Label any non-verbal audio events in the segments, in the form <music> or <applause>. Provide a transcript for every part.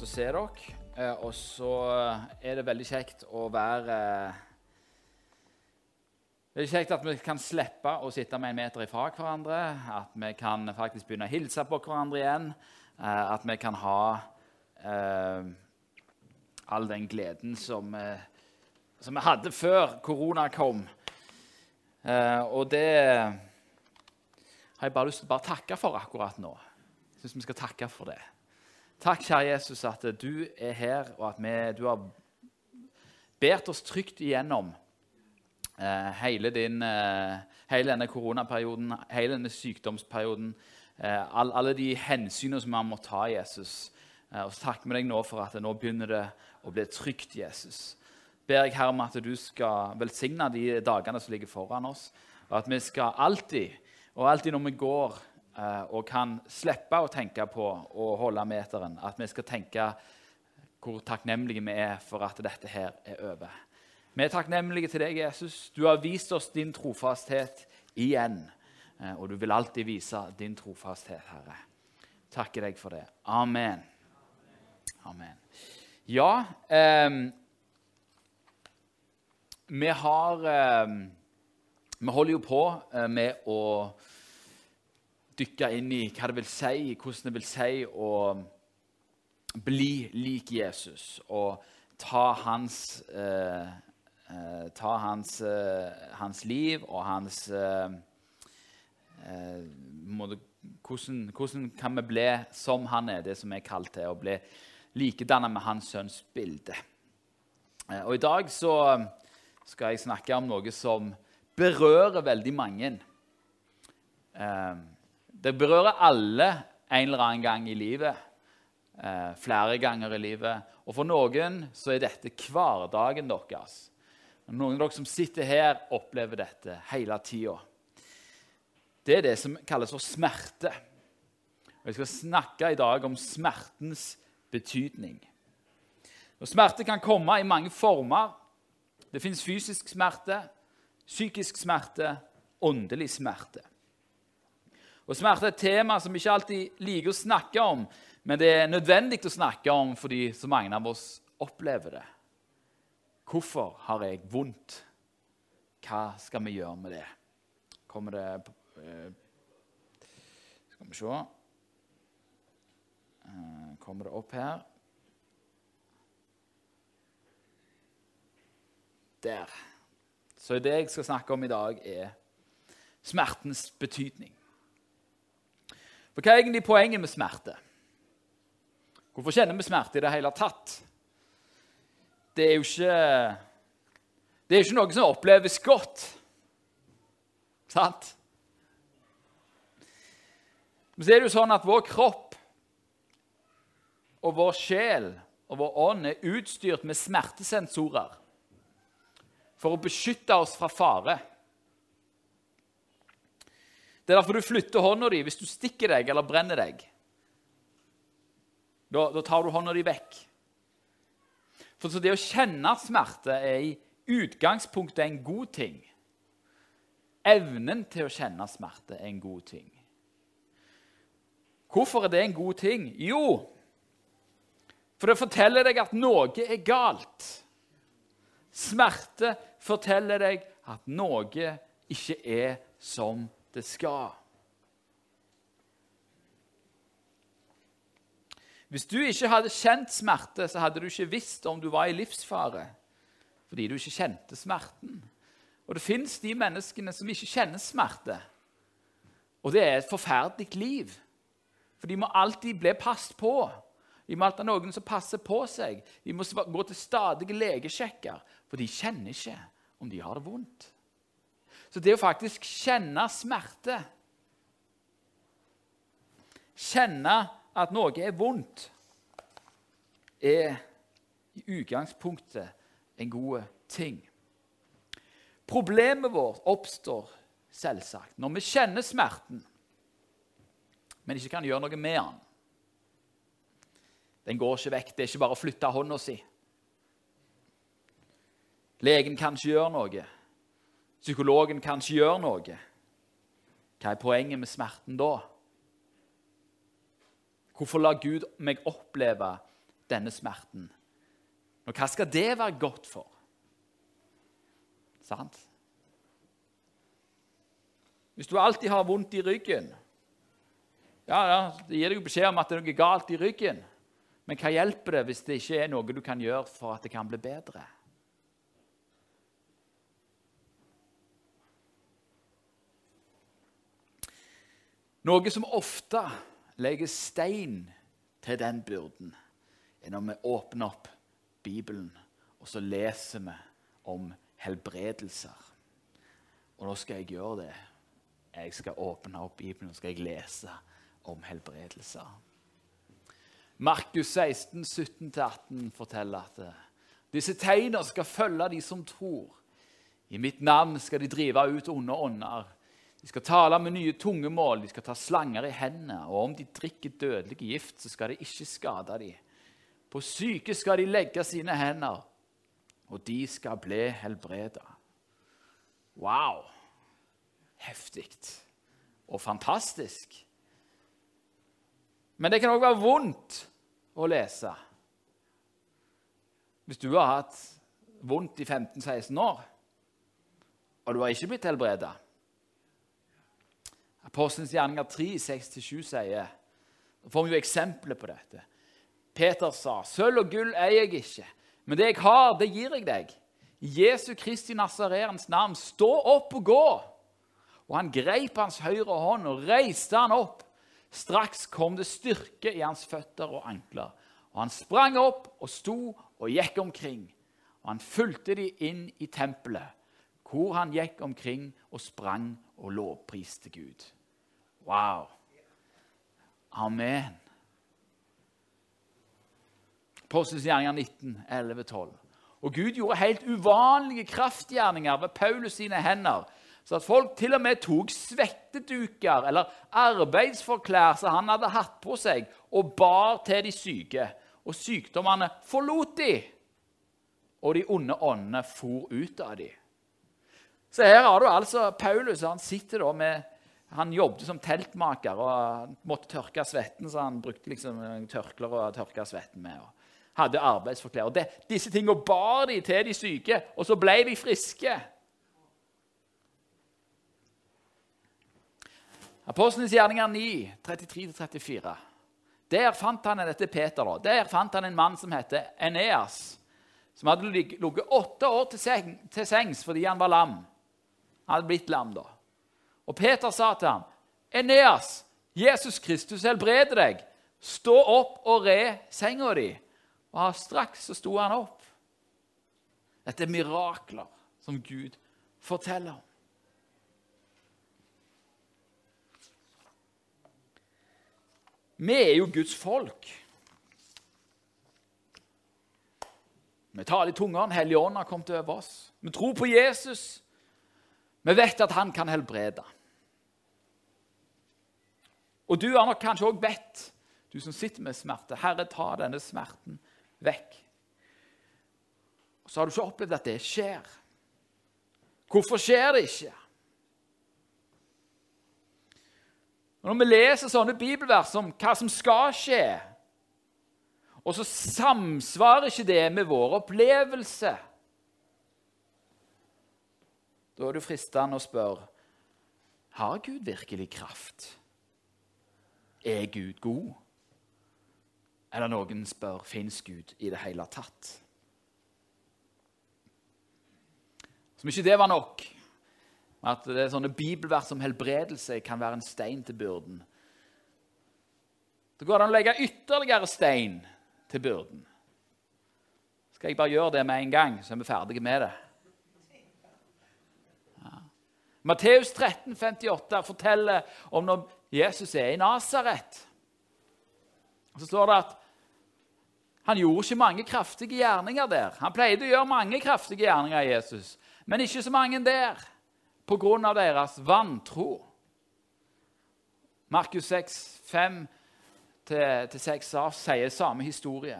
Godt å se dere. Eh, Og så er det veldig kjekt å være Det er kjekt at vi kan slippe å sitte med en meter ifra hverandre. At vi kan faktisk begynne å hilse på hverandre igjen. eh, At vi kan ha eh, all den gleden som, eh, som vi hadde før korona kom. Eh, og det har jeg bare lyst til å takke for akkurat nå. Jeg syns vi skal takke for det. Takk, kjære Jesus, at du er her, og at vi, du har båret oss trygt igjennom eh, hele, din, eh, hele denne koronaperioden, hele denne sykdomsperioden. Eh, all, alle de hensynene som vi har måttet ta, Jesus. Eh, og så takker vi deg nå for at nå begynner det å bli trygt, Jesus. Ber jeg Herre om at du skal velsigne de dagene som ligger foran oss, og at vi skal alltid, og alltid når vi går og kan slippe å tenke på å holde meteren, at vi skal tenke hvor takknemlige vi er for at dette her er over. Vi er takknemlige til deg, Jesus. Du har vist oss din trofasthet igjen. eh, Og du vil alltid vise din trofasthet, Herre. Takker deg for det. Amen. Amen. Ja eh, Vi har eh, Vi holder jo på eh, med å dykke inn i hva det vil si, hvordan det vil si å bli lik Jesus og ta hans, eh, eh, ta hans, eh, hans liv og hans eh, eh, måte, hvordan, hvordan kan vi bli som han er, det som er kalt til å bli likedannet med hans sønns bilde. Og I dag så skal jeg snakke om noe som berører veldig mange. Eh, det berører alle en eller annen gang i livet. Eh, flere ganger i livet. Og for noen så er dette hverdagen deres. Noen av dere som sitter her, opplever dette hele tida. Det er det som kalles for smerte. Og Jeg skal snakke i dag om smertens betydning. Og Smerte kan komme i mange former. Det fins fysisk smerte, psykisk smerte, åndelig smerte. Og Smerte er et tema som vi ikke alltid liker å snakke om, men det er nødvendig å snakke om fordi så mange av oss opplever det. Hvorfor har jeg vondt? Hva skal vi gjøre med det? Kommer det eh, Skal vi se Eh, Kommer det opp her? Der. Så det jeg skal snakke om i dag, er smertens betydning. For hva er egentlig poenget med smerte? Hvorfor kjenner vi smerte i det hele tatt? Det er jo ikke Det er ikke noe som oppleves godt. Sant? Men så er det jo sånn at vår kropp og vår sjel og vår ånd er utstyrt med smertesensorer for å beskytte oss fra fare. Det er derfor du flytter hånda di hvis du stikker deg eller brenner deg. Da, da tar du hånda di vekk. For så Det å kjenne smerte er i utgangspunktet en god ting. Evnen til å kjenne smerte er en god ting. Hvorfor er det en god ting? Jo, for det forteller deg at noe er galt. Smerte forteller deg at noe ikke er som det skal. Hvis du ikke hadde kjent smerte, så hadde du ikke visst om du var i livsfare. Fordi du ikke kjente smerten. Og det fins de menneskene som ikke kjenner smerte. Og det er et forferdelig liv. For de må alltid bli passet på. De må alltid ha noen som passer på seg. De må gå til stadige legesjekker, for de kjenner ikke om de har det vondt. Så det å faktisk kjenne smerte Kjenne at noe er vondt, er i utgangspunktet en god ting. Problemet vårt oppstår selvsagt når vi kjenner smerten, men ikke kan gjøre noe med den. Den går ikke vekk. Det er ikke bare å flytte hånda si. Legen kan ikke gjøre noe. Psykologen kan ikke gjøre noe. Hva er poenget med smerten da? Hvorfor lar Gud meg oppleve denne smerten? Og hva skal det være godt for? Sant? Hvis du alltid har vondt i ryggen ja, ja, Det gir deg beskjed om at det er noe galt i ryggen. Men hva hjelper det hvis det ikke er noe du kan gjøre for at det kan bli bedre? Noe som ofte legger stein til den byrden, er når vi åpner opp Bibelen, og så leser vi om helbredelser. Og nå skal jeg gjøre det. Jeg skal åpne opp Bibelen og skal jeg lese om helbredelser. Markus 16, 17-18 forteller at eh, disse tegner skal følge de som tror. I mitt navn skal de drive ut onde ånder. De skal tale med nye tungemål, de skal ta slanger i hendene. Og om de drikker dødelig gift, så skal det ikke skade dem. På syke skal de legge sine hender, og de skal bli helbreda. Wow! Heftig og fantastisk. Men det kan òg være vondt å lese. Hvis du har hatt vondt i 15-16 år, og du har ikke blitt helbreda Apostelens gjerninger 3, 6-7 sier Da får vi jo eksempler på dette. Peter sa, 'Sølv og gull eier jeg ikke, men det jeg har, det gir jeg deg.' I Jesu Kristi Nasareens navn, stå opp og gå! Og han greip hans høyre hånd og reiste han opp. Straks kom det styrke i hans føtter og ankler. Og han sprang opp og sto og gikk omkring. Og han fulgte de inn i tempelet, hvor han gikk omkring og sprang og lovpriste Gud. Wow! Amen. Postens gjerninger 19, 11, 12. Og Gud gjorde helt uvanlige kraftgjerninger ved Paulus sine hender så at folk til og med tok svetteduker eller arbeidsforklær som han hadde hatt på seg, og bar til de syke. Og sykdommene forlot de, og de onde åndene for ut av de. Så her har du altså Paulus. Han sitter da med han jobbet som teltmaker og måtte tørke svetten, så han brukte liksom tørklær og tørke svetten med. og hadde arbeidsforklær. Det, disse tingene bar de til de syke, og så ble de friske. Apostlenes gjerninger 9, 33-34. Der fant han dette Peter da, der fant han en mann som heter Eneas, som hadde ligget åtte år til sengs fordi han var lam. Han hadde blitt lam da. Og Peter sa til ham, 'Eneas, Jesus Kristus helbreder deg. Stå opp og re senga di.' Og straks så sto han opp. Dette er mirakler som Gud forteller om. Vi er jo Guds folk. Vi taler i tungene. Hellige Ånd har kommet over oss. Vi tror på Jesus. Vi vet at han kan helbrede. Og du har nok kanskje òg bedt, du som sitter med smerte, Herre, ta denne smerten vekk. Og så har du ikke opplevd at det skjer. Hvorfor skjer det ikke? Når vi leser sånne bibelvers om hva som skal skje, og så samsvarer ikke det med vår opplevelse Da er det fristende å spørre har Gud virkelig kraft. Er Gud god? Eller noen spør fins Gud i det hele tatt. Som ikke det var nok, at det er sånne bibelvers som helbredelse kan være en stein til byrden. Det går an å legge ytterligere stein til byrden. Skal jeg bare gjøre det med en gang, så er vi ferdige med det? Ja. Matteus 13, 58 forteller om når Jesus er i Nasaret. Så står det at han gjorde ikke mange kraftige gjerninger der. Han pleide å gjøre mange kraftige gjerninger, Jesus, men ikke så mange der på grunn av deres vantro. Markus 6, 5-6 sier samme historie.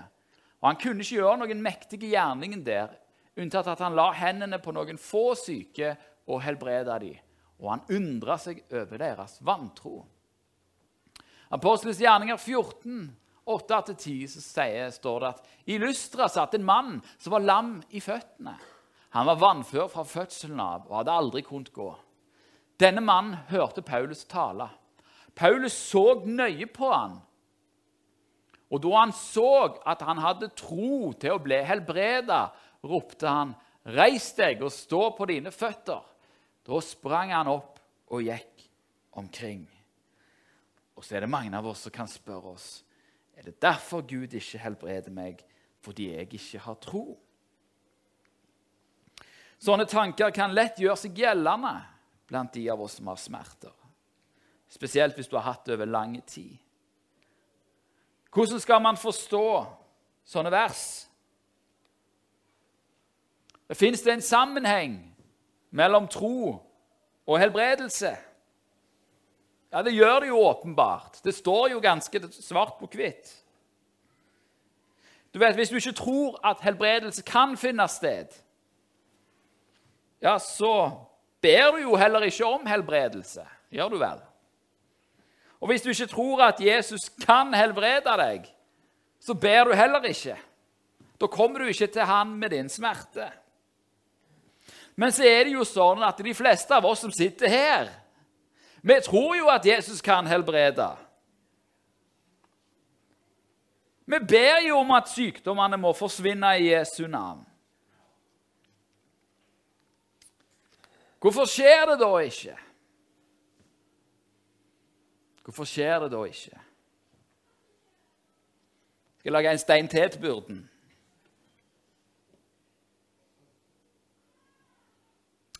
Og Han kunne ikke gjøre noen mektige gjerninger der, unntatt at han la hendene på noen få syke og helbreda dem. Og han undra seg over deres vantro. Apostelens gjerninger 14, 8-10, så sier, står det at i Lystra satt en mann som var lam i føttene. Han var vannfør fra fødselen av og hadde aldri kunnet gå. Denne mannen hørte Paulus tale. Paulus så nøye på han. Og da han så at han hadde tro til å bli helbreda, ropte han, 'Reis deg og stå på dine føtter.' Da sprang han opp og gikk omkring. Og så er det mange av oss som kan spørre oss er det derfor Gud ikke helbreder meg, fordi jeg ikke har tro. Sånne tanker kan lett gjøre seg gjeldende blant de av oss som har smerter. Spesielt hvis du har hatt det over lang tid. Hvordan skal man forstå sånne vers? Det Fins det en sammenheng mellom tro og helbredelse? Ja, det gjør det jo åpenbart. Det står jo ganske svart på hvitt. Du vet, Hvis du ikke tror at helbredelse kan finne sted, ja, så ber du jo heller ikke om helbredelse. Gjør du vel? Og hvis du ikke tror at Jesus kan helbrede deg, så ber du heller ikke. Da kommer du ikke til han med din smerte. Men så er det jo sånn at de fleste av oss som sitter her, vi tror jo at Jesus kan helbrede. Vi ber jo om at sykdommene må forsvinne i Jesu navn. Hvorfor skjer det da ikke? Hvorfor skjer det da ikke? Jeg skal lage en stein til til byrden.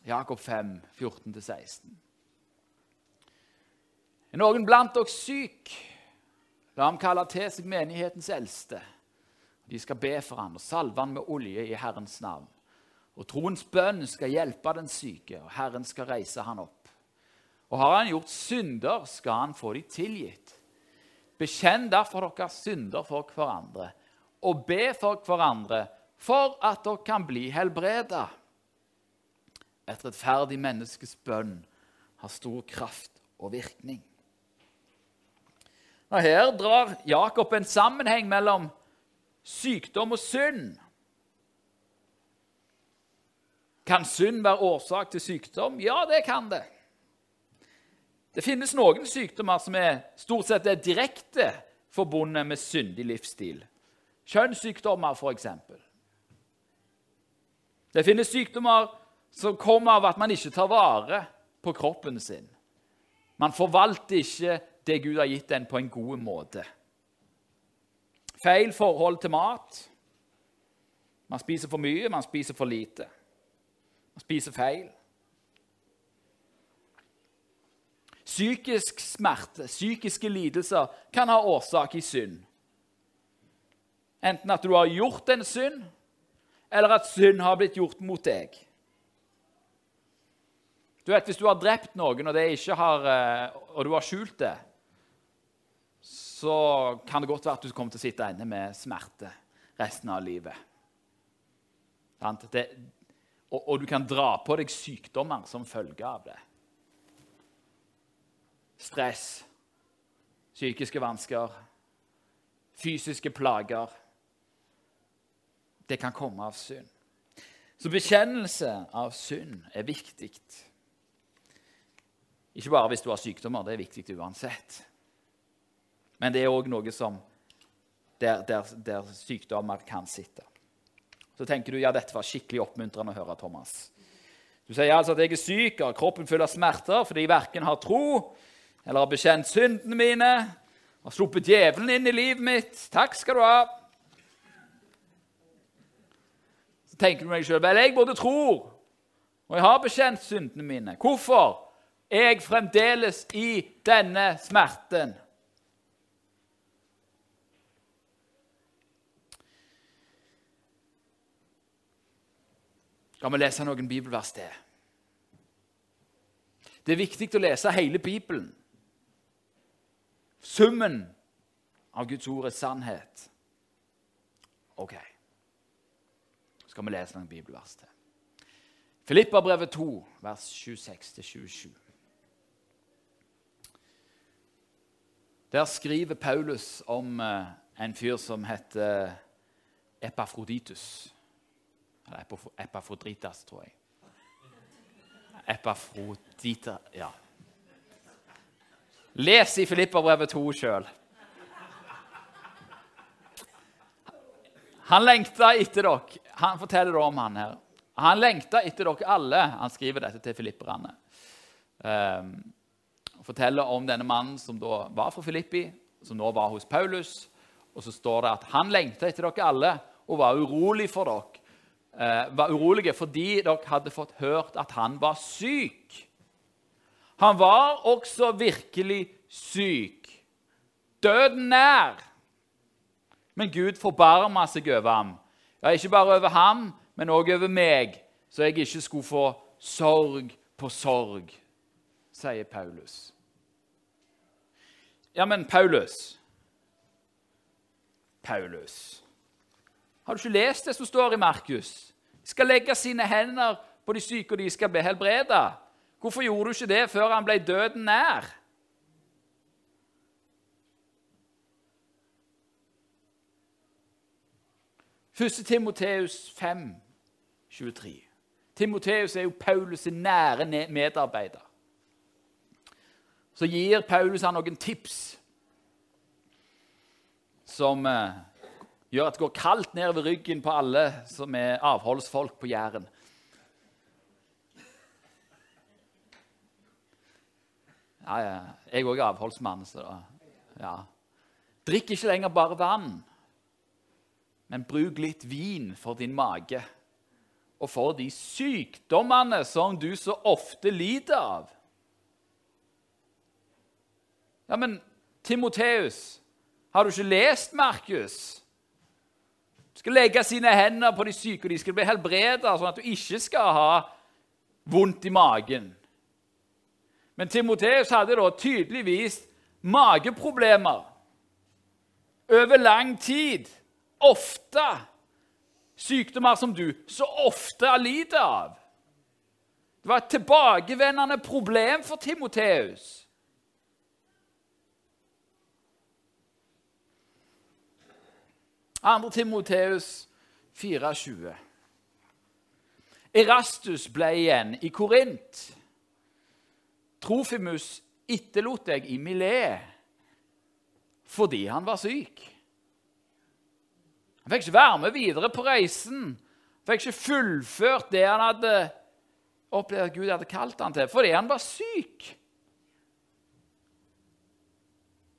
Jakob 5, 14-16. Er noen blant dere syk? La ham kalle til seg menighetens eldste. De skal be for ham og salve ham med olje i Herrens navn. Og troens bønn skal hjelpe den syke, og Herren skal reise han opp. Og har han gjort synder, skal han få de tilgitt. Bekjenn derfor deres synder for hverandre, og be for hverandre for at dere kan bli helbreda. Et rettferdig menneskes bønn har stor kraft og virkning. Og Her drar Jakob en sammenheng mellom sykdom og synd. Kan synd være årsak til sykdom? Ja, det kan det. Det finnes noen sykdommer som er stort sett er direkte forbundet med syndig livsstil. Kjønnssykdommer, f.eks. Det finnes sykdommer som kommer av at man ikke tar vare på kroppen sin. Man forvalter ikke det Gud har gitt en, på en god måte. Feil forhold til mat. Man spiser for mye, man spiser for lite. Man spiser feil. Psykisk smerte, psykiske lidelser, kan ha årsak i synd. Enten at du har gjort en synd, eller at synd har blitt gjort mot deg. Du vet, Hvis du har drept noen, og, har, eh, og du har skjult det, så kan det godt være at du kommer til å sitte inne med smerte resten av livet. Det, og, og du kan dra på deg sykdommer som følge av det. Stress, psykiske vansker, fysiske plager. Det kan komme av synd. Så bekjennelse av synd er viktig. Ikke bare hvis du har sykdommer, det er viktig uansett. Men det er òg noe som der, der, der sykdommer kan sitte. Så tenker du ja, dette var skikkelig oppmuntrende å høre, Thomas. Du sier altså at jeg er syk og kroppen full av smerter fordi jeg verken har tro eller har bekjent syndene mine, har sluppet djevelen inn i livet mitt. Takk skal du ha. Så tenker du meg sjøl vel, jeg både tror og jeg har bekjent syndene mine. Hvorfor er jeg fremdeles i denne smerten? La meg lese noen bibelvers til. Det er viktig å lese hele Bibelen. Summen av Guds ord er sannhet. Ok. Så skal vi lese noen bibelvers til. Filippabrevet 2, vers 26-27. Der skriver Paulus om eh, en fyr som heter Epafroditus. Eller Epafrodritas, tror jeg. Epafrodita Ja. Les i Filipperbrevet 2 sjøl. Han lengta etter dere. Han forteller om han her. Han lengta etter dere alle. Han skriver dette til filipperne. Um, forteller om denne mannen som da var fra Filippi, som nå var hos Paulus. Og så står det at han lengta etter dere alle og var urolig for dere. Uh, var urolige fordi dere hadde fått hørt at han var syk. Han var også virkelig syk. Døden nær. Men Gud forbarma seg over ham. Ja, ikke bare over ham, men òg over meg, så jeg ikke skulle få sorg på sorg, sier Paulus. Ja, men Paulus Paulus Har du ikke lest det som står i Markus? De skal legge sine hender på de syke, og de skal bli helbreda. Hvorfor gjorde du ikke det før han ble døden nær? Første Timoteus 5, 23. Timoteus er jo Paulus' nære medarbeider. Så gir Paulus han noen tips som eh, gjør at det går kaldt ned ved ryggen på alle som er avholdsfolk på Jæren. Ja, ja. Jeg òg er avholdsmann, så ja. Drikk ikke lenger bare vann, men bruk litt vin for din mage og for de sykdommene som du så ofte lider av. Ja, men Timoteus, har du ikke lest Markus? Skal legge sine hender på de syke, og de skal bli helbreda, sånn at du ikke skal ha vondt i magen. Men Timoteus hadde da tydeligvis mageproblemer over lang tid. Ofte. Sykdommer som du så ofte lider av. Det var et tilbakevendende problem for Timoteus. Andre Timoteus 4,20. Erastus ble igjen i Korint. Trofimus etterlot deg i Milet fordi han var syk. Han fikk ikke være med videre på reisen. Han fikk ikke fullført det han hadde opplevd at Gud hadde kalt han til, fordi han var syk.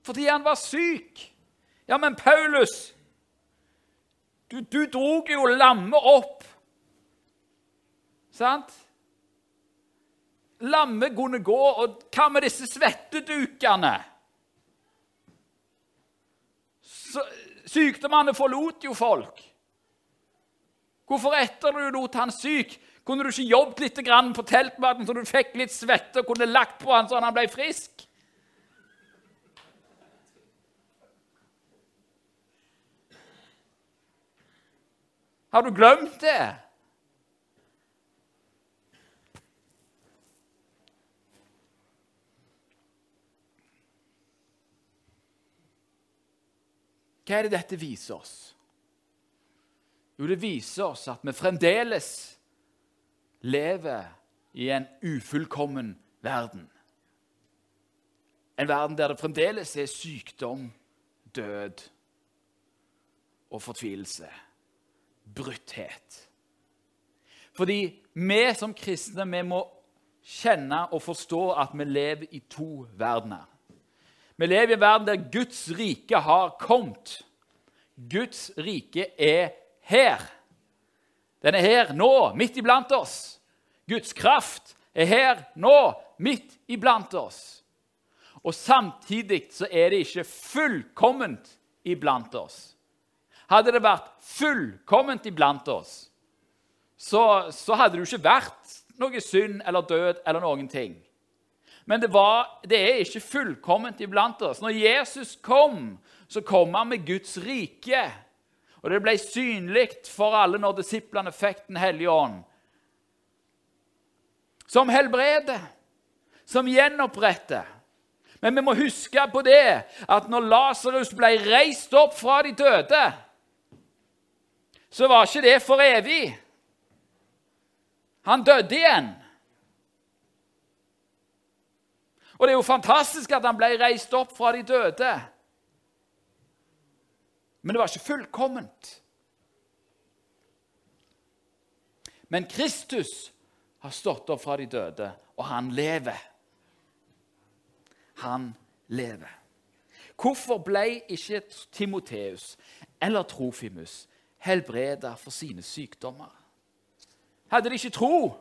Fordi han var syk. Ja, men Paulus Du, du drog jo lammet opp. Sant? Lammet kunne gå, og hva med disse svettedukene? Så, sykdommene forlot jo folk. Hvorfor etter du lot han syk? Kunne du ikke jobbet litt på teltmaten så du fikk litt svette og kunne lagt på han så han ble frisk? Har du glemt det? Hva er det dette viser oss? Jo, det viser oss at vi fremdeles lever i en ufullkommen verden. En verden der det fremdeles er sykdom, død og fortvilelse. Brutthet. Fordi vi som kristne vi må kjenne og forstå at vi lever i to verdener. Vi lever i en verden der Guds rike har kommet. Guds rike er her. Den er her nå, midt iblant oss. Guds kraft er her nå, midt iblant oss. Og samtidig så er det ikke fullkomment iblant oss. Hadde det vært fullkomment iblant oss, så, så hadde det jo ikke vært noe synd eller død eller noen ting. Men det, var, det er ikke fullkomment iblant oss. Når Jesus kom, så kom han med Guds rike. Og det ble synlig for alle når disiplene fikk Den hellige ånd. Som helbreder, som gjenoppretter. Men vi må huske på det at når Lasarus ble reist opp fra de døde, så var ikke det for evig. Han døde igjen. Og det er jo fantastisk at han ble reist opp fra de døde. Men det var ikke fullkomment. Men Kristus har stått opp fra de døde, og han lever. Han lever. Hvorfor ble ikke Timoteus eller Trofimus helbreda for sine sykdommer? Hadde de ikke tro?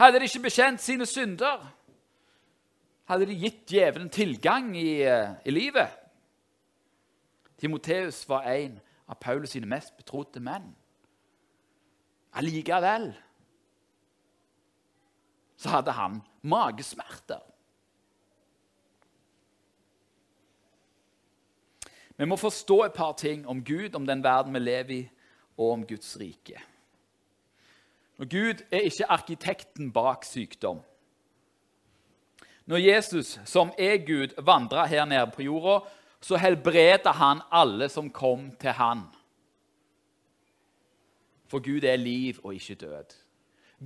Hadde de ikke bekjent sine synder? hadde de gitt djevelen tilgang i, eh, i livet. Timoteus var en av Paulus sine mest betrodde menn. Allikevel så hadde han magesmerter. Vi må forstå et par ting om Gud, om den verden vi lever i, og om Guds rike. Og Gud er ikke arkitekten bak sykdom. Når Jesus, som er Gud, vandra her nede på jorda, så helbreda han alle som kom til han. For Gud er liv og ikke død.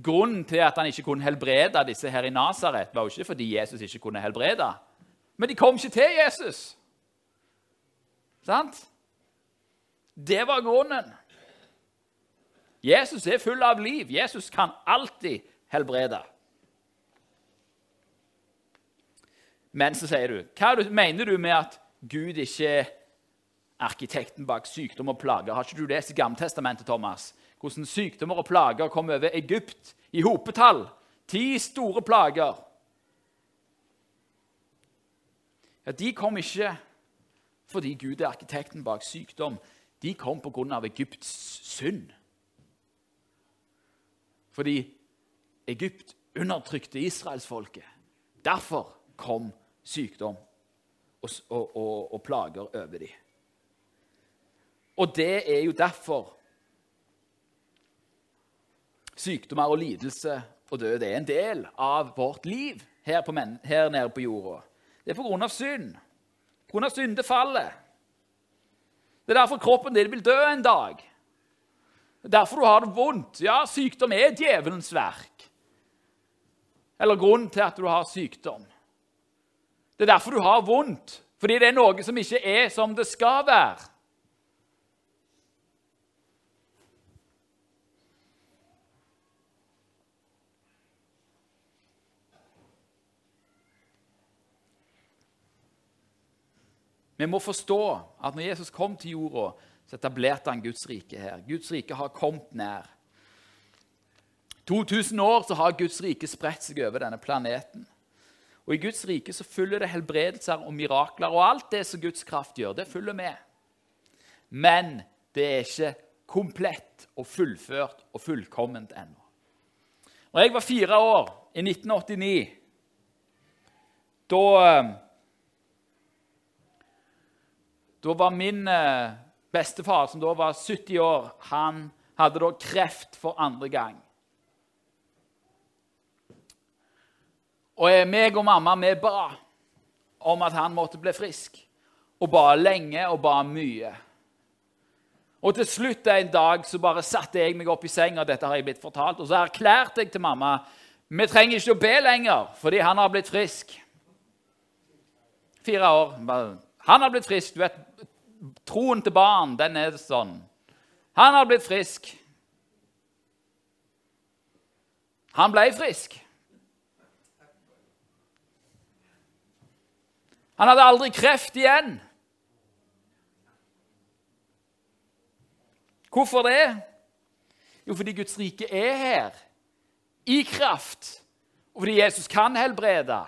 Grunnen til at han ikke kunne helbrede disse her i Nasaret, var jo ikke fordi Jesus ikke kunne helbrede. Men de kom ikke til Jesus. Sant? Det var grunnen. Jesus er full av liv. Jesus kan alltid helbrede. Men så sier du Hva mener du med at Gud ikke er arkitekten bak sykdom og plager? Har ikke du lest Gammeltestamentet, Thomas? Hvordan sykdommer og plager kom over Egypt i hopetall? Ti store plager. Ja, De kom ikke fordi Gud er arkitekten bak sykdom. De kom pga. Egypts synd. Fordi Egypt undertrykte israelsfolket. Derfor kom sykdom og, og, og, og plager over dem. Og det er jo derfor sykdommer og lidelse og død er en del av vårt liv her, på, her nede på jorda. Det er på grunn av synd, grunn av syndefallet. Det er derfor kroppen din vil dø en dag. Det er derfor du har det vondt. Ja, sykdom er djevelens verk. Eller grunnen til at du har sykdom. Det er derfor du har vondt. Fordi det er noe som ikke er som det skal være. Vi må forstå at når Jesus kom til jorda, så etablerte han Guds rike her. Guds rike har kommet nær. 2000 år så har Guds rike spredt seg over denne planeten. Og I Guds rike så følger det helbredelser og mirakler, og alt det som Guds kraft gjør, det følger med. Men det er ikke komplett og fullført og fullkomment ennå. Når jeg var fire år, i 1989, da eh, Da var min eh, bestefar, som da var 70 år, han hadde da kreft for andre gang. Og meg og mamma vi ba om at han måtte bli frisk. Og ba lenge og ba mye. Og til slutt en dag så bare satte jeg meg opp i senga, dette har jeg blitt fortalt, og så erklærte jeg til mamma vi trenger ikke å be lenger fordi han har blitt frisk. Fire år. Han har blitt frisk. Du vet, Troen til barn, den er sånn. Han har blitt frisk. Han ble frisk. Han hadde aldri kreft igjen. Hvorfor det? Jo, fordi Guds rike er her, i kraft, og fordi Jesus kan helbrede.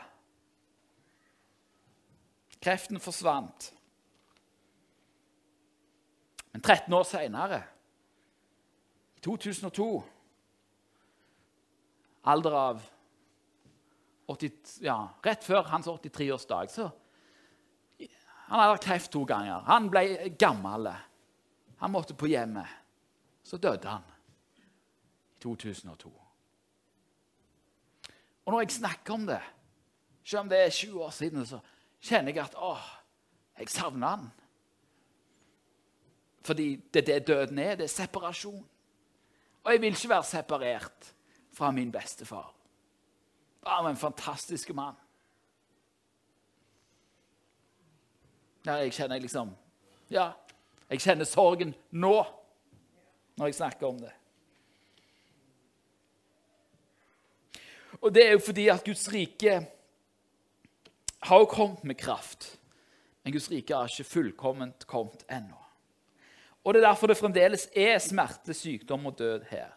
Kreften forsvant. Men 13 år seinere, i 2002 Alder av 80, ja, Rett før hans 83-årsdag så han hadde hatt kreft to ganger. Han ble gammel. Han måtte på hjemmet. Så døde han i 2002. Og når jeg snakker om det, Selv om det er 20 år siden, så kjenner jeg at å, jeg savner han. Fordi det er det døden er. Det er separasjon. Og jeg vil ikke være separert fra min bestefar. Han var en fantastisk mann. Ja, jeg kjenner liksom Ja, jeg kjenner sorgen nå når jeg snakker om det. Og det er jo fordi at Guds rike har jo kommet med kraft. Men Guds rike har ikke fullkomment kommet ennå. Og Det er derfor det fremdeles er smerte, sykdom og død her.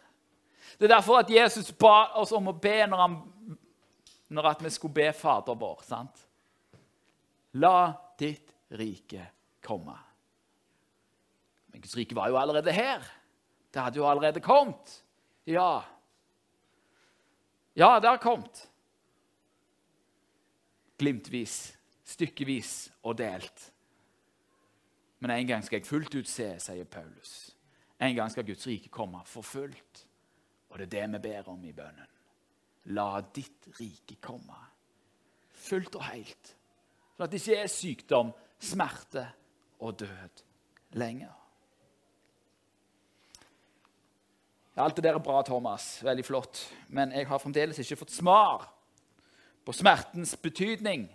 Det er derfor at Jesus ba oss om å be når, han, når vi skulle be Fader vår. sant? La ditt rike komme. Men Guds rike var jo allerede her. Det hadde jo allerede kommet. Ja. Ja, det har kommet. Glimtvis, stykkevis og delt. Men en gang skal jeg fullt ut se, sier Paulus. En gang skal Guds rike komme for fullt. Og det er det vi ber om i bønnen. La ditt rike komme fullt og helt. Sånn at det ikke er sykdom, smerte og død lenger. Alt det der er bra, Thomas. Veldig flott. Men jeg har fremdeles ikke fått svar på smertens betydning.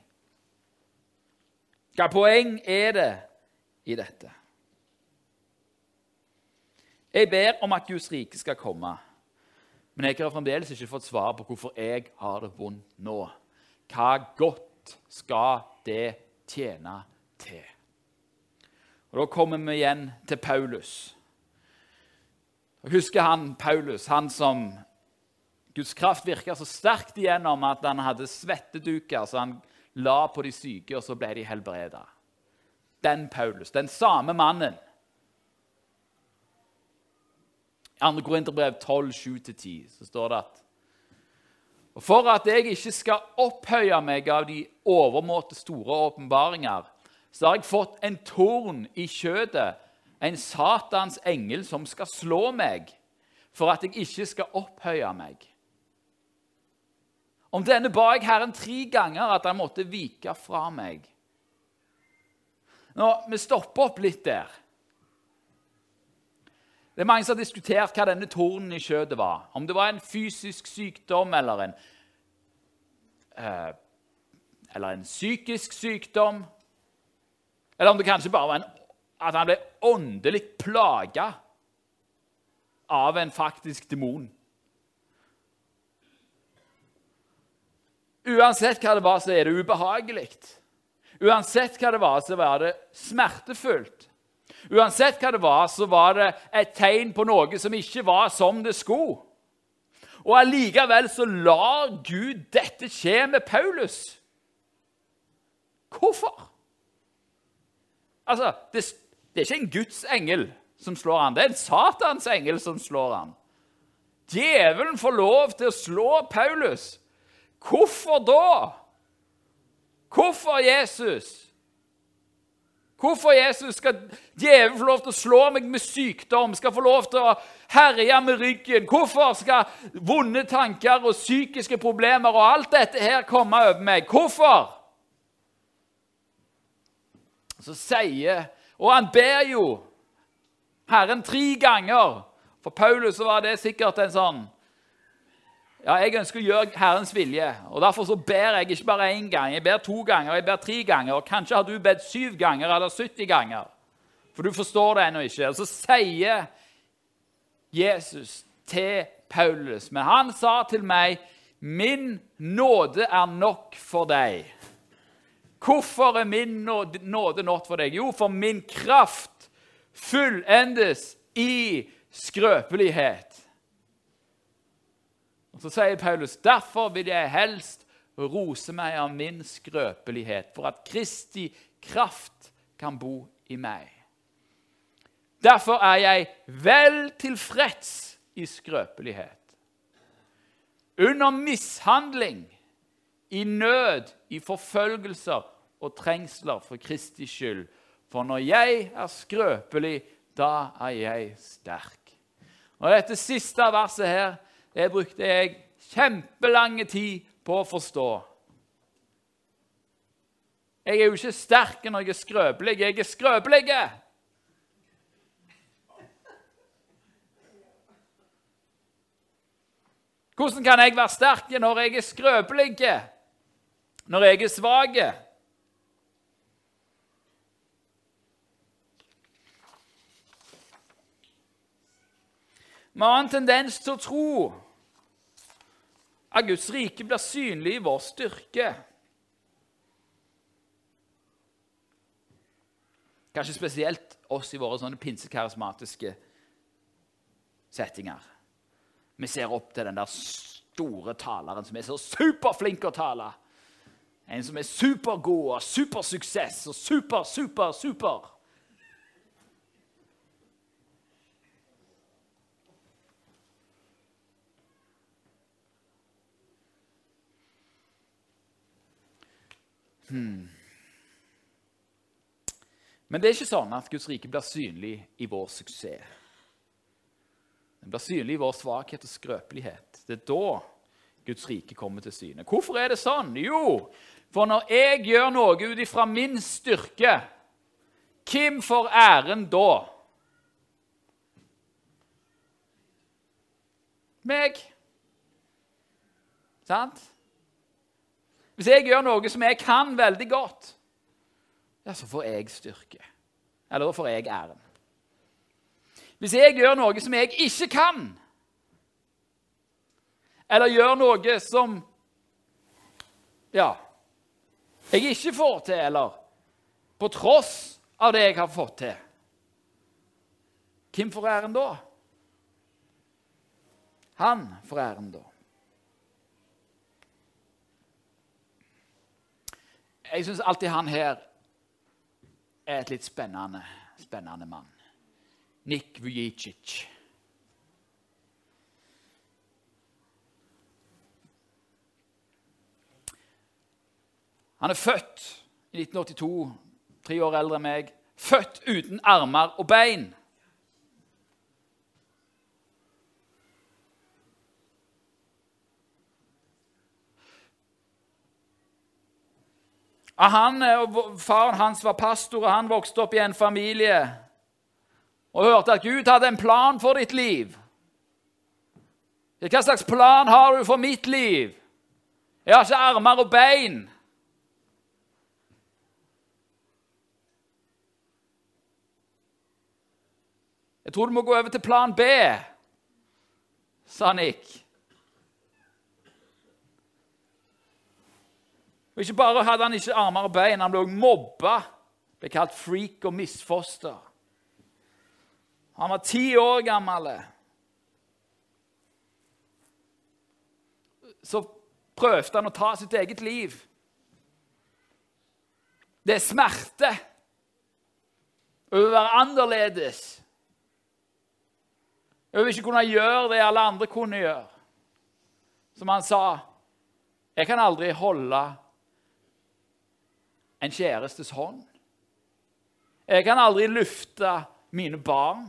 Hva poeng er det i dette? Jeg ber om at Guds rike skal komme, men jeg har fremdeles ikke fått svar på hvorfor jeg har det vondt nå. Hva godt skal det tjene til? Og Da kommer vi igjen til Paulus. Jeg husker han Paulus, han som Guds kraft virka så sterkt igjennom at han hadde svetteduker så han la på de syke, og så ble de helbreda. Den Paulus, den samme mannen. I 2. Korinterbrev 12, 7-10 så står det at og For at jeg ikke skal opphøye meg av de overmåte store åpenbaringer, så har jeg fått en torn i kjødet, en Satans engel som skal slå meg, for at jeg ikke skal opphøye meg. Om denne ba jeg Herren tre ganger at han måtte vike fra meg. Nå, Vi stopper opp litt der. Det er Mange som har diskutert hva denne tornen i skjøtet var. Om det var en fysisk sykdom eller en, eh, eller en psykisk sykdom. Eller om det kanskje bare var en, at han ble åndelig plaga av en faktisk demon. Uansett hva det var, så er det ubehagelig. Uansett hva det var, så var det smertefullt. Uansett hva det var, så var det et tegn på noe som ikke var som det skulle. Og allikevel så lar Gud dette skje med Paulus. Hvorfor? Altså, det, det er ikke en Guds engel som slår han, det er en Satans engel som slår han. Djevelen får lov til å slå Paulus Hvorfor da? Hvorfor Jesus? Hvorfor Jesus skal djevelen få lov til å slå meg med sykdom, skal få lov til å herje med ryggen? Hvorfor skal vonde tanker og psykiske problemer og alt dette her komme over meg? Hvorfor? Så sier Og han ber jo Herren tre ganger. For Paulus var det sikkert en sånn ja, jeg ønsker å gjøre Herrens vilje. og Derfor så ber jeg ikke bare én gang, jeg ber to ganger, jeg ber tre ganger. og Kanskje har du bedt syv ganger eller 70 ganger, for du forstår det ennå ikke. Og Så sier Jesus til Paulus, men han sa til meg, 'Min nåde er nok for deg'. Hvorfor er min nåde nok for deg? Jo, for min kraft fullendes i skrøpelighet. Og Så sier Paulus derfor vil jeg helst rose meg av min skrøpelighet, for at Kristi kraft kan bo i meg. Derfor er jeg vel tilfreds i skrøpelighet. Under mishandling, i nød, i forfølgelser og trengsler for Kristi skyld. For når jeg er skrøpelig, da er jeg sterk. Og Dette siste verset her det brukte jeg kjempelange tid på å forstå. Jeg er jo ikke sterk når jeg er skrøpelig. Jeg er skrøpelig! Hvordan kan jeg være sterk når jeg er skrøpelig? Når jeg er svak? Vi har en tendens til å tro at Guds rike blir synlig i vår styrke. Kanskje spesielt oss i våre sånne pinsekarismatiske settinger. Vi ser opp til den der store taleren som er så superflink å tale. En som er supergod og supersuksess og super, super, super. Hmm. Men det er ikke sånn at Guds rike blir synlig i vår suksess. Den blir synlig i vår svakhet og skrøpelighet. Det er da Guds rike kommer til syne. Hvorfor er det sånn? Jo, for når jeg gjør noe ut ifra min styrke, hvem får æren da? Meg. Sant? Hvis jeg gjør noe som jeg kan veldig godt, ja, så får jeg styrke. Eller da får jeg æren. Hvis jeg gjør noe som jeg ikke kan, eller gjør noe som ja, jeg ikke får til, eller på tross av det jeg har fått til, hvem får æren da? Han får æren da. Jeg syns alltid han her er et litt spennende, spennende mann. Nik Vujicic. Han er født i 1982, tre år eldre enn meg. Født uten armer og bein. Han, Faren hans var pastor, og han vokste opp i en familie og hørte at Gud hadde en plan for ditt liv. Hva slags plan har du for mitt liv? Jeg har ikke armer og bein. Jeg tror du må gå over til plan B, sa Nick. Og Ikke bare hadde han ikke armer og bein, han ble også mobba. Ble kalt freak og misfoster. Han var ti år gammel. Så prøvde han å ta sitt eget liv. Det er smerte over å være annerledes. Over ikke kunne gjøre det alle andre kunne gjøre. Som han sa Jeg kan aldri holde en kjærestes hånd. Jeg kan aldri lufte mine barn.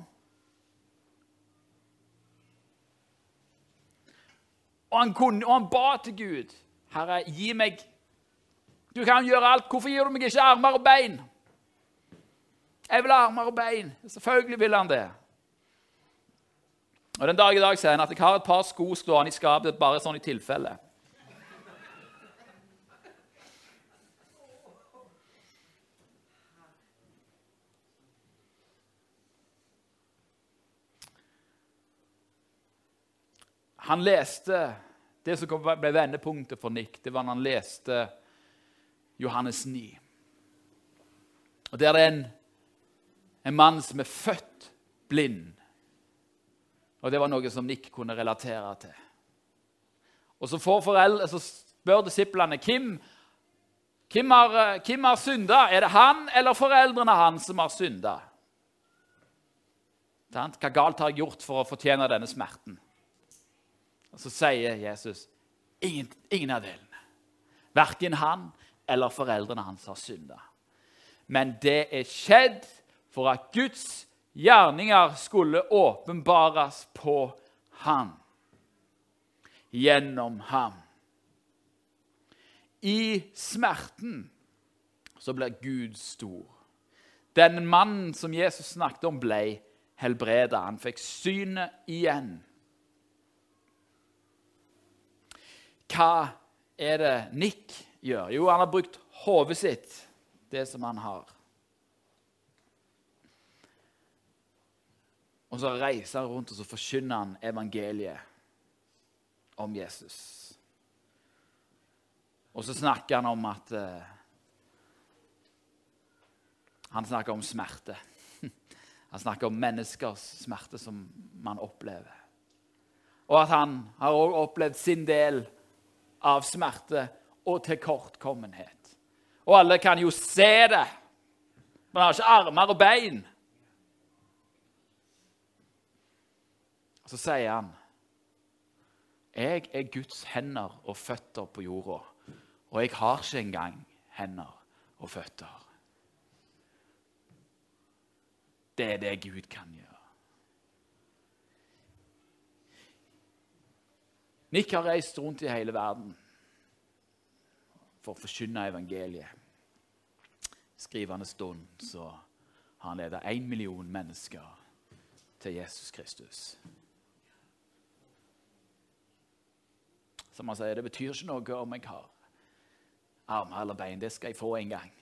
Og han, kunne, og han ba til Gud. Herre, gi meg Du kan gjøre alt. Hvorfor gir du meg ikke armer og bein? Jeg vil ha armer og bein. Selvfølgelig vil han det. Og Den dag i dag sier han at jeg har et par sko stående i skapet bare sånn i tilfelle. Han leste Det som ble vendepunktet for Nick, det var når han leste Johannes 9. Og Der er det en, en mann som er født blind. Og det var noe som Nick kunne relatere til. Og så, foreldre, så spør disiplene hvem, hvem har, hvem har synda. Er det han eller foreldrene hans som har synda? Hva galt har jeg gjort for å fortjene denne smerten? Og Så sier Jesus ingen, ingen av delene. Verken han eller foreldrene hans har synda. Men det er skjedd for at Guds gjerninger skulle åpenbares på ham. Gjennom ham. I smerten så blir Gud stor. Den mannen som Jesus snakket om, ble helbreda. Han fikk synet igjen. Hva er det Nick gjør? Jo, han har brukt hodet sitt, det som han har. Og så reiser han rundt og så forkynner han evangeliet om Jesus. Og så snakker han om at uh, Han snakker om smerte. <laughs> Han snakker om menneskers smerte som man opplever. Og at han har også opplevd sin del av smerte og tilkortkommenhet. Og alle kan jo se det. Man har ikke armer og bein. Så sier han, 'Jeg er Guds hender og føtter på jorda.' Og jeg har ikke engang hender og føtter. Det er det Gud kan gjøre. Nick har reist rundt i hele verden for å forkynne evangeliet. Skrivende stund så har han ledet én million mennesker til Jesus Kristus. Som han sier, det betyr ikke noe om jeg har armer eller bein. Det skal jeg få en gang.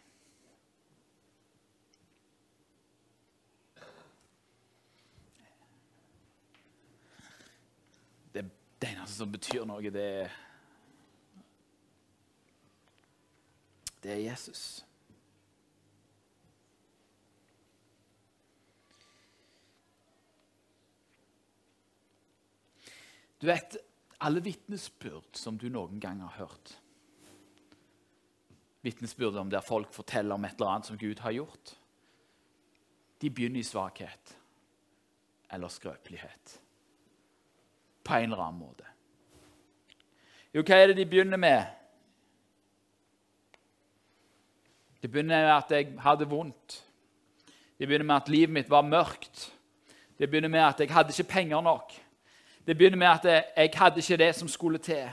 Det, eneste som betyr noe, det er Det er Jesus. Du vet, alle vitnesbyrd som du noen gang har hørt vitnesbyrd om der folk forteller om et eller annet som Gud har gjort. De begynner i svakhet eller skrøpelighet. På en eller annen måte. Jo, hva er det de begynner med? Det begynner med at jeg hadde vondt. Det begynner med at livet mitt var mørkt. Det begynner med at jeg hadde ikke penger nok. Det begynner med at jeg hadde ikke det som skulle til.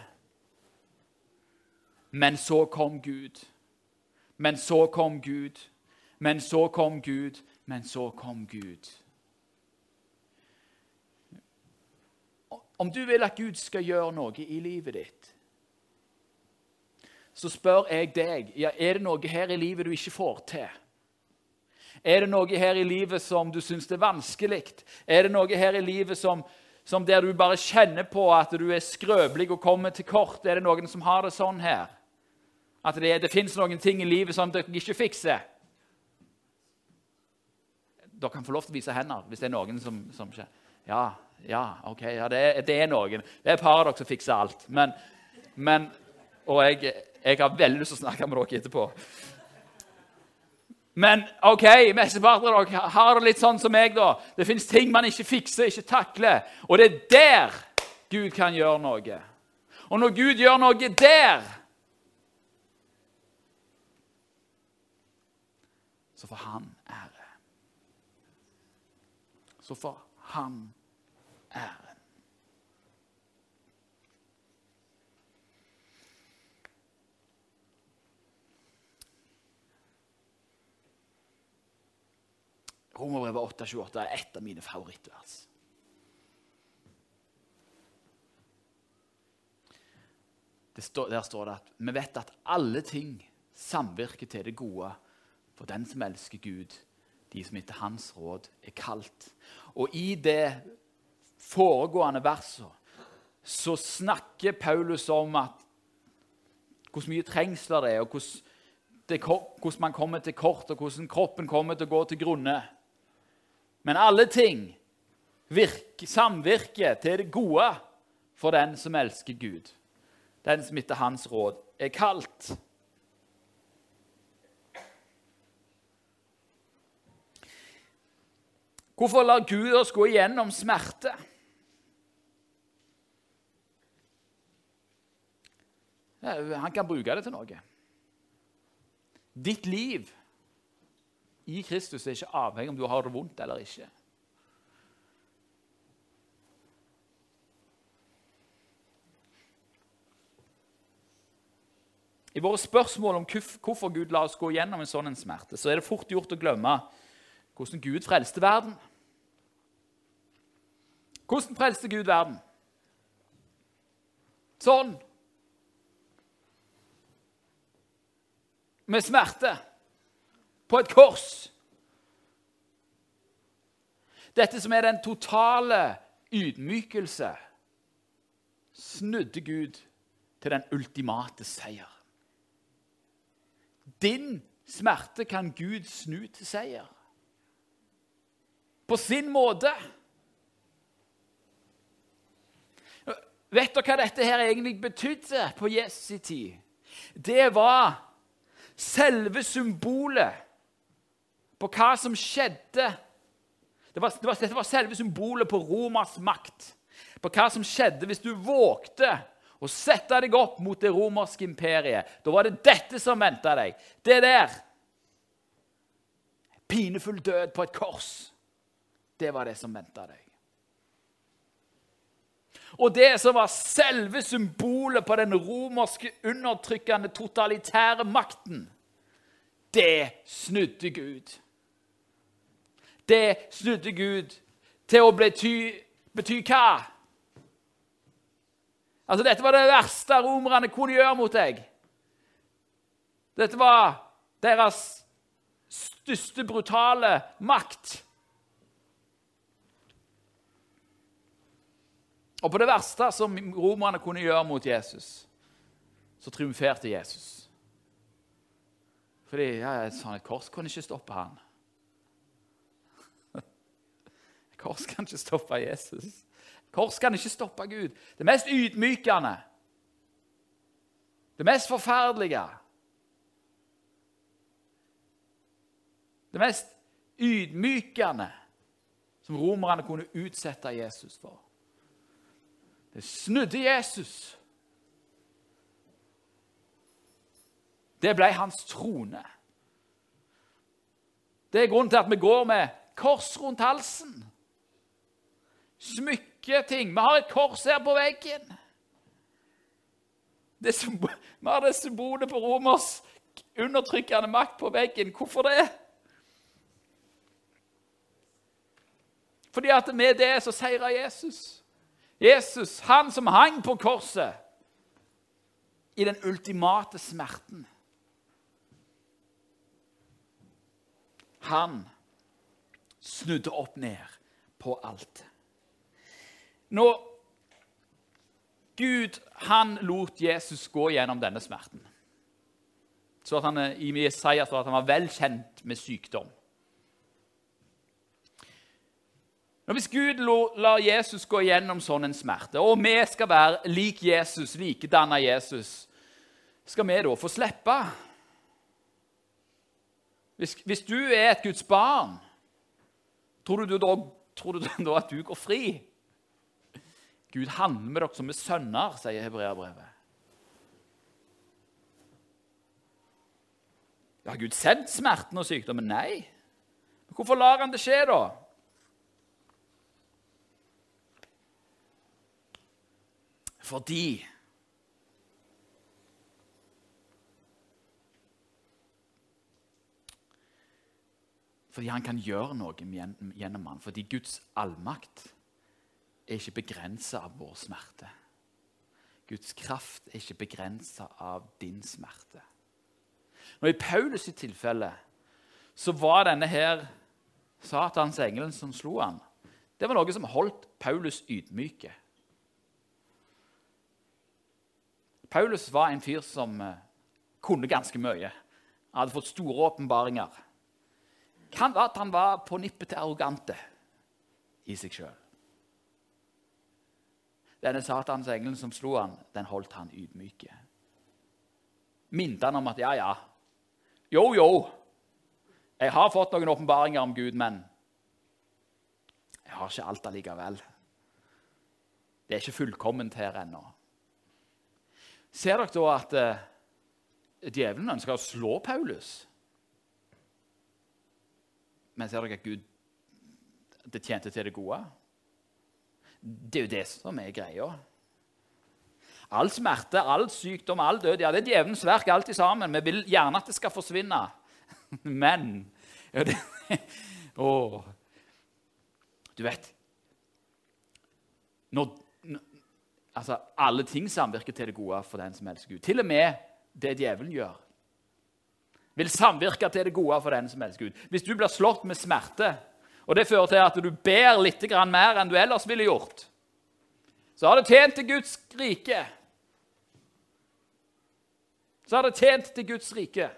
Men så kom Gud. Men så kom Gud. Men så kom Gud. Men så kom Gud. Om du vil at Gud skal gjøre noe i livet ditt, så spør jeg deg ja, er det noe her i livet du ikke får til. Er det noe her i livet som du syns er vanskelig? Er det noe her i livet som, som der du bare kjenner på at du er skrøpelig og kommer til kort? Er det noen som har det sånn her? At det, det fins noen ting i livet som dere ikke fikser. Dere kan få lov til å vise hender hvis det er noen som, som ikke Ja, ja, ok, ja, det, er, det er noen. Det er et par av dere som fikser alt. Men, men Og jeg, jeg, har veldig lyst til å snakke med dere etterpå. Men ok, mesteparten av dere har det litt sånn som meg. da. Det fins ting man ikke fikser, ikke takler. Og det er der Gud kan gjøre noe. Og når Gud gjør noe der, så får han ære. Så får han æren. Romerbrevet 8,28 er et av mine favorittvers. Står, der står det at vi vet at alle ting samvirker til det gode for den som elsker Gud, de som etter hans råd er kalt. Og i det foregående verset så snakker Paulus om at hvor mye trengsler det er, og hvordan man kommer til kort, og hvordan kroppen kommer til å gå til grunne. Men alle ting virker, samvirker til det gode for den som elsker Gud. Den som etter hans råd er kalt. Hvorfor lar Gud oss gå igjennom smerte? Han kan bruke det til noe. Ditt liv i Kristus er ikke avhengig om du har det vondt eller ikke. I våre spørsmål om hvorfor Gud la oss gå gjennom en sånn smerte, så er det fort gjort å glemme hvordan Gud frelste verden. Hvordan frelste Gud verden? Sånn. Med smerte. På et kors. Dette som er den totale ydmykelse, snudde Gud til den ultimate seier. Din smerte kan Gud snu til seier. På sin måte. Vet dere hva dette her egentlig betydde på Jesu tid? Det var selve symbolet på hva som skjedde. Det var, det var, dette var selve symbolet på Romas makt. På hva som skjedde hvis du vågte å sette deg opp mot det romerske imperiet. Da var det dette som venta deg. Det der. Pinefull død på et kors. Det var det som venta deg. Og det som var selve symbolet på den romerske undertrykkende totalitære makten, det snudde Gud. Det snudde Gud til å bety, bety hva? Altså, Dette var det verste romerne kunne gjøre mot deg. Dette var deres største brutale makt. Og på det verste som romerne kunne gjøre mot Jesus, så triumferte Jesus. Fordi ja, et sånt kors kunne ikke stoppe han. Et kors kan ikke stoppe Jesus. Kors kan ikke stoppe Gud. Det mest ydmykende, det mest forferdelige Det mest ydmykende som romerne kunne utsette Jesus for. Det snudde Jesus. Det ble hans trone. Det er grunnen til at vi går med kors rundt halsen. Smykketing. Vi har et kors her på veggen. Vi har det symbolet på romers undertrykkende makt på veggen. Hvorfor det? Fordi at med det så seirer Jesus. Jesus, han som hang på korset i den ultimate smerten. Han snudde opp ned på alt. Når Gud han lot Jesus gå gjennom denne smerten så at han, I Jesaja står at han var vel kjent med sykdom. Når Hvis Gud lar Jesus gå gjennom sånn en smerte, og vi skal være lik Jesus, likedanna Jesus, skal vi da få slippe? Hvis, hvis, du er et Guds barn, tror du, da, tror du da at du går fri? Gud handler med dere som er sønner, sier hebreerbrevet. Har Gud sendt smerten og sykdommen? Nei. Hvorfor lar han det skje, da? Fordi Fordi han kan gjøre noe gjennom han. Fordi Guds allmakt er ikke begrensa av vår smerte. Guds kraft er ikke begrensa av din smerte. Nå I Paulus' tilfelle så var denne her Satans engelen som slo han, det var noe som holdt Paulus ydmyke. Paulus var en fyr som eh, kunne ganske mye. Han hadde fått store åpenbaringer. Kan være at han var på nippet til arrogante i seg sjøl. Denne Satans engelen som slo han, den holdt han ydmyke. Minte han om at ja, ja, jo, jo, jeg har fått noen åpenbaringer om Gud, men jeg har ikke alt allikevel. Det er ikke fullkomment her ennå. Ser dere da at eh, djevelen ønsker å slå Paulus? Men ser dere at Gud det tjente til det gode? Det er jo det som er greia. All smerte, all sykdom, all død ja, Det er djevelens verk, alt sammen. Vi vil gjerne at det skal forsvinne. <laughs> Men ja, det, <laughs> å, Du vet når, altså, Alle ting samvirker til det gode for den som elsker Gud. Til og med det djevelen gjør, vil samvirke til det gode for den som elsker Gud. Hvis du blir slått med smerte, og det fører til at du ber litt mer enn du ellers ville gjort, så har det tjent til Guds rike. Så har det tjent til Guds rike.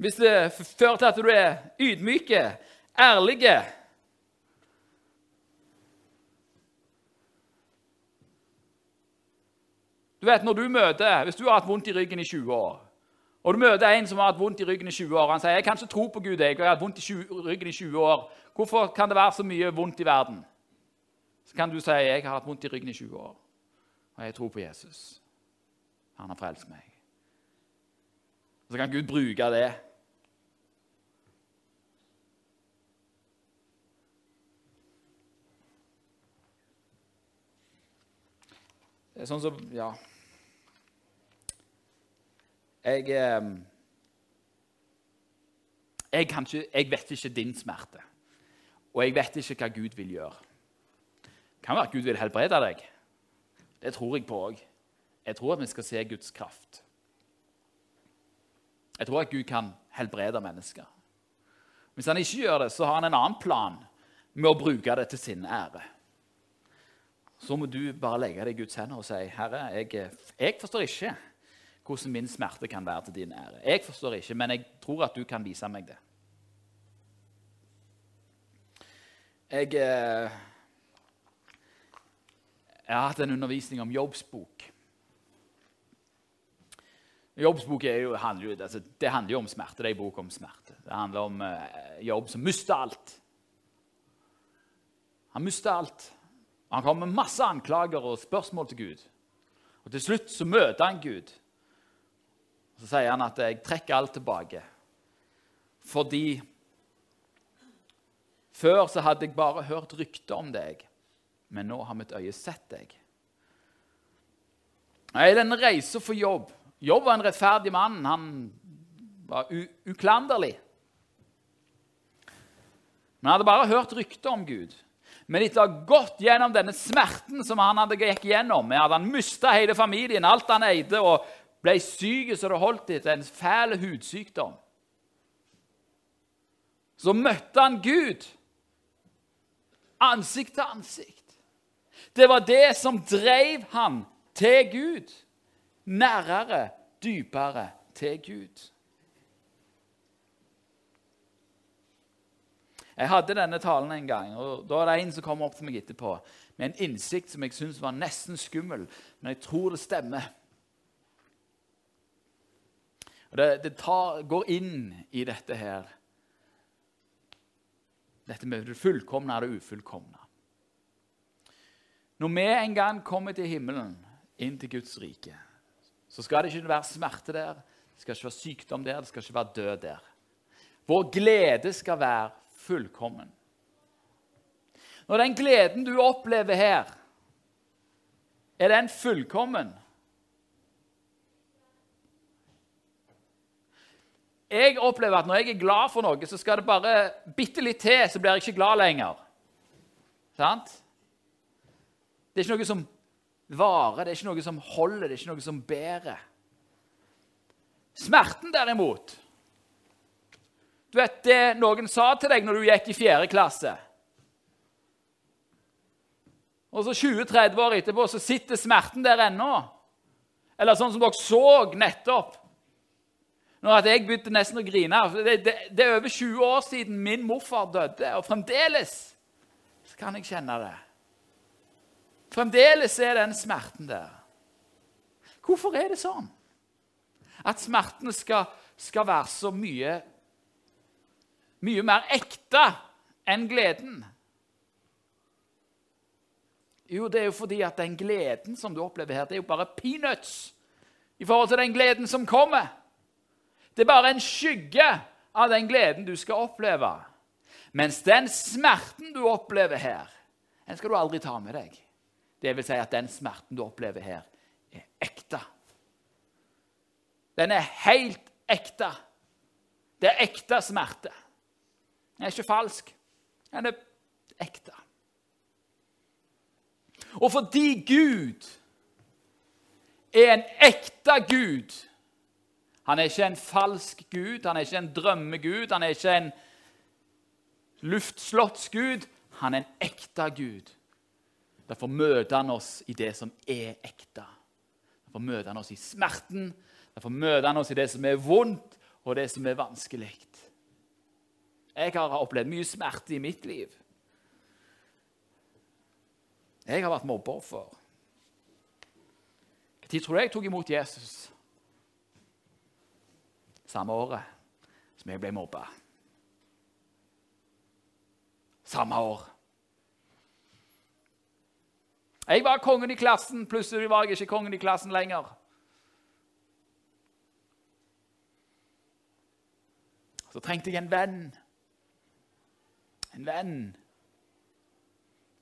Hvis det fører til at du er ydmyke, ærlige Du vet, når du møter, Hvis du har hatt vondt i ryggen i 20 år, og du møter en som har hatt vondt i ryggen i 20 år, han sier jeg kan ikke tro på Gud, jeg, har hatt vondt i ryggen i 20 år, hvorfor kan det være så mye vondt i verden? Så kan du si jeg har hatt vondt i ryggen i 20 år, og jeg tror på Jesus. Han har frelst meg. Så kan Gud bruke det. Det er sånn som Ja. Jeg, eh, jeg, ikke, jeg, vet ikke din smerte, og jeg vet ikke hva Gud vil gjøre. Det kan være at Gud vil helbrede deg. Det tror jeg på òg. Jeg tror at vi skal se Guds kraft. Jeg tror at Gud kan helbrede mennesker. Hvis han ikke gjør det, så har han en annen plan med å bruke det til sin ære. Så må du bare legge det i Guds hender og si, 'Herre, jeg, jeg forstår ikke.' Hvordan min smerte kan være til din ære. Jeg forstår ikke, men jeg tror at du kan vise meg det. Jeg, eh, jeg har hatt en undervisning om jobbsbok. Jobbsbok Jobbs jo, handler, jo, altså, det handler jo om smerte. Det er en bok om smerte. Det handler om eh, Jobb som mister alt. Han mister alt. Han kommer med masse anklager og spørsmål til Gud. Og Til slutt så møter han Gud. Så sier han at 'jeg trekker alt tilbake'. Fordi før så hadde jeg bare hørt rykter om deg, men nå har mitt øye sett deg. I denne reise for jobb Jobb var en rettferdig mann. Han var uklanderlig. Men han hadde bare hørt rykter om Gud. Men etter å ha gått gjennom denne smerten som han hadde gikk gjennom, med at han mista hele familien, alt han eide, og ble syk så det holdt etter en fæl hudsykdom. Så møtte han Gud ansikt til ansikt. Det var det som drev han til Gud. Nærere, dypere til Gud. Jeg hadde denne talen en gang, og da var det en som kom opp til meg etterpå med en innsikt som jeg syntes var nesten skummel, men jeg tror det stemmer. Og Det, det tar, går inn i dette her. Dette med det fullkomne og det ufullkomne. Når vi en gang kommer til himmelen, inn til Guds rike, så skal det ikke være smerte der, det skal ikke være sykdom der, det skal ikke være død der. Vår glede skal være fullkommen. Når den gleden du opplever her, er den fullkommen, jeg opplever at når jeg er glad for noe, så skal det bare bitte litt til, så blir jeg ikke glad lenger. Sant? Det er ikke noe som varer, det er ikke noe som holder, det er ikke noe som bærer. Smerten, derimot Du vet det noen sa til deg når du gikk i fjerde klasse. Og så 20-30 år etterpå så sitter smerten der ennå. Eller sånn som dere så nettopp når at jeg begynte nesten å grine. Det, det, det, er over 20 år siden min morfar døde, og fremdeles kan jeg kjenne det. Fremdeles er den smerten der. Hvorfor er det sånn? At smertene skal, skal være så mye, mye mer ekte enn gleden? Jo, det er jo fordi at den gleden som du opplever her, det er jo bare peanuts i forhold til den gleden som kommer. Det er bare en skygge av den gleden du skal oppleve. Mens den smerten du opplever her, den skal du aldri ta med deg. Det vil si at den smerten du opplever her, er ekte. Den er helt ekte. Det er ekte smerte. Den er ikke falsk. Den er ekte. Og fordi Gud er en ekte Gud Han er ikke en falsk Gud, han er ikke en drømmegud, han er ikke en luftslottsgud. Han er en ekte Gud. Derfor møter han oss i det som er ekte. Derfor møter han oss i smerten, derfor møter han oss i det som er vondt, og det som er vanskelig. Jeg har opplevd mye smerte i mitt liv. Jeg har vært mobbeoffer. Når tror du jeg tok imot Jesus? Samme året som jeg ble mobba. Samme år. Jeg var kongen i klassen, plutselig var jeg ikke kongen i klassen lenger. Så trengte jeg en venn. En venn.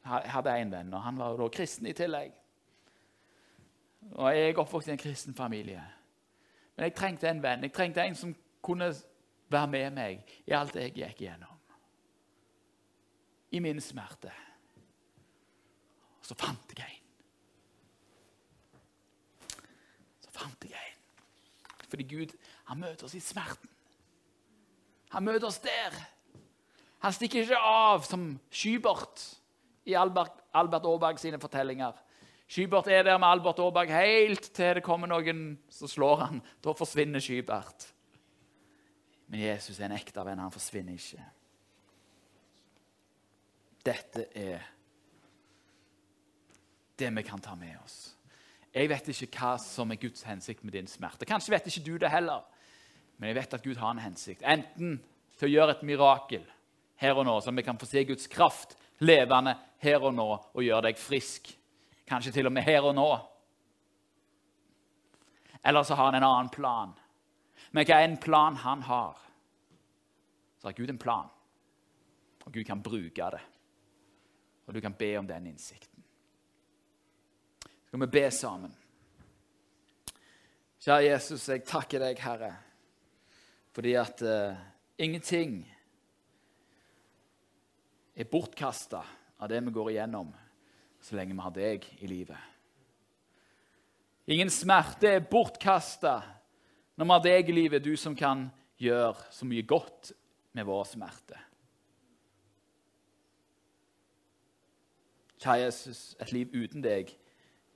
Jeg hadde en venn, og han var jo da kristen i tillegg. Og Jeg er oppvokst i en kristen familie. Men jeg trengte en venn. Jeg trengte en som kunne være med meg i alt jeg gikk gjennom. I min smerte. Og så fant jeg en. Så fant jeg en. Fordi Gud han møter oss i smerten. Han møter oss der. Han stikker ikke av som Skybert i Albert, Albert Aaberg sine fortellinger. Skybert er der med Albert Aaberg helt til det kommer noen som slår han. Da forsvinner Skybert. Men Jesus er en ekte venn. Han forsvinner ikke. Dette er det vi kan ta med oss. Jeg vet ikke hva som er Guds hensikt med din smerte. Kanskje vet ikke du det heller. Men jeg vet at Gud har en hensikt. Enten til å gjøre et mirakel her og nå, så vi kan få se Guds kraft levende her og nå og gjøre deg frisk. Kanskje til og med her og nå. Eller så har han en annen plan. Men hva er en plan han har? Så har Gud en plan, og Gud kan bruke det. Og du kan be om den innsikten. Skal vi be sammen? Kjære Jesus, jeg takker deg, Herre, fordi at uh, ingenting er bortkasta av det vi går igjennom, så lenge vi har deg i livet. Ingen smerte er bortkasta når vi har deg i livet, du som kan gjøre så mye godt med vår smerte. Kjære Jesus, et liv uten deg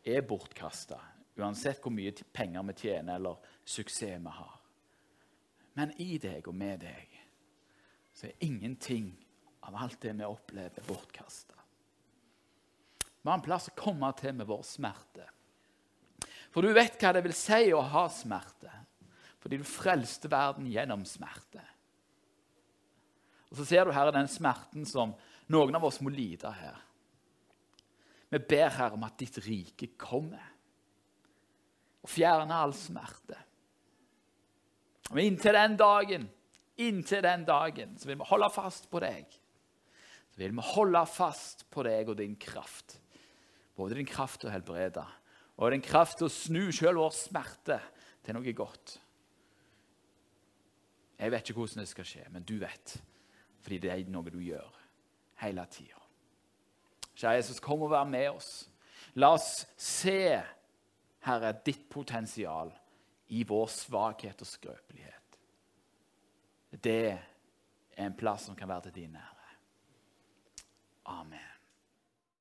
er bortkasta, uansett hvor mye penger vi tjener eller suksess vi har. Men i deg og med deg så er ingenting av alt det vi opplever, bortkasta. Vi har en plass å komme til med vår smerte. For du vet hva det vil si å ha smerte, fordi du frelste verden gjennom smerte. Og Så ser du her den smerten som noen av oss må lide her. Vi ber her om at ditt rike kommer og fjerner all smerte. Og inntil den dagen, inntil den dagen, så vil vi holde fast på deg. Så vil vi holde fast på deg og din kraft. Både din kraft til å helbrede og din kraft til å snu selv vår smerte til noe godt. Jeg vet ikke hvordan det skal skje, men du vet. Fordi det er noe du gjør hele tida. Kjære Jesus, kom og vær med oss. La oss se, Herre, ditt potensial i vår svakhet og skrøpelighet. Det er en plass som kan være til din ære.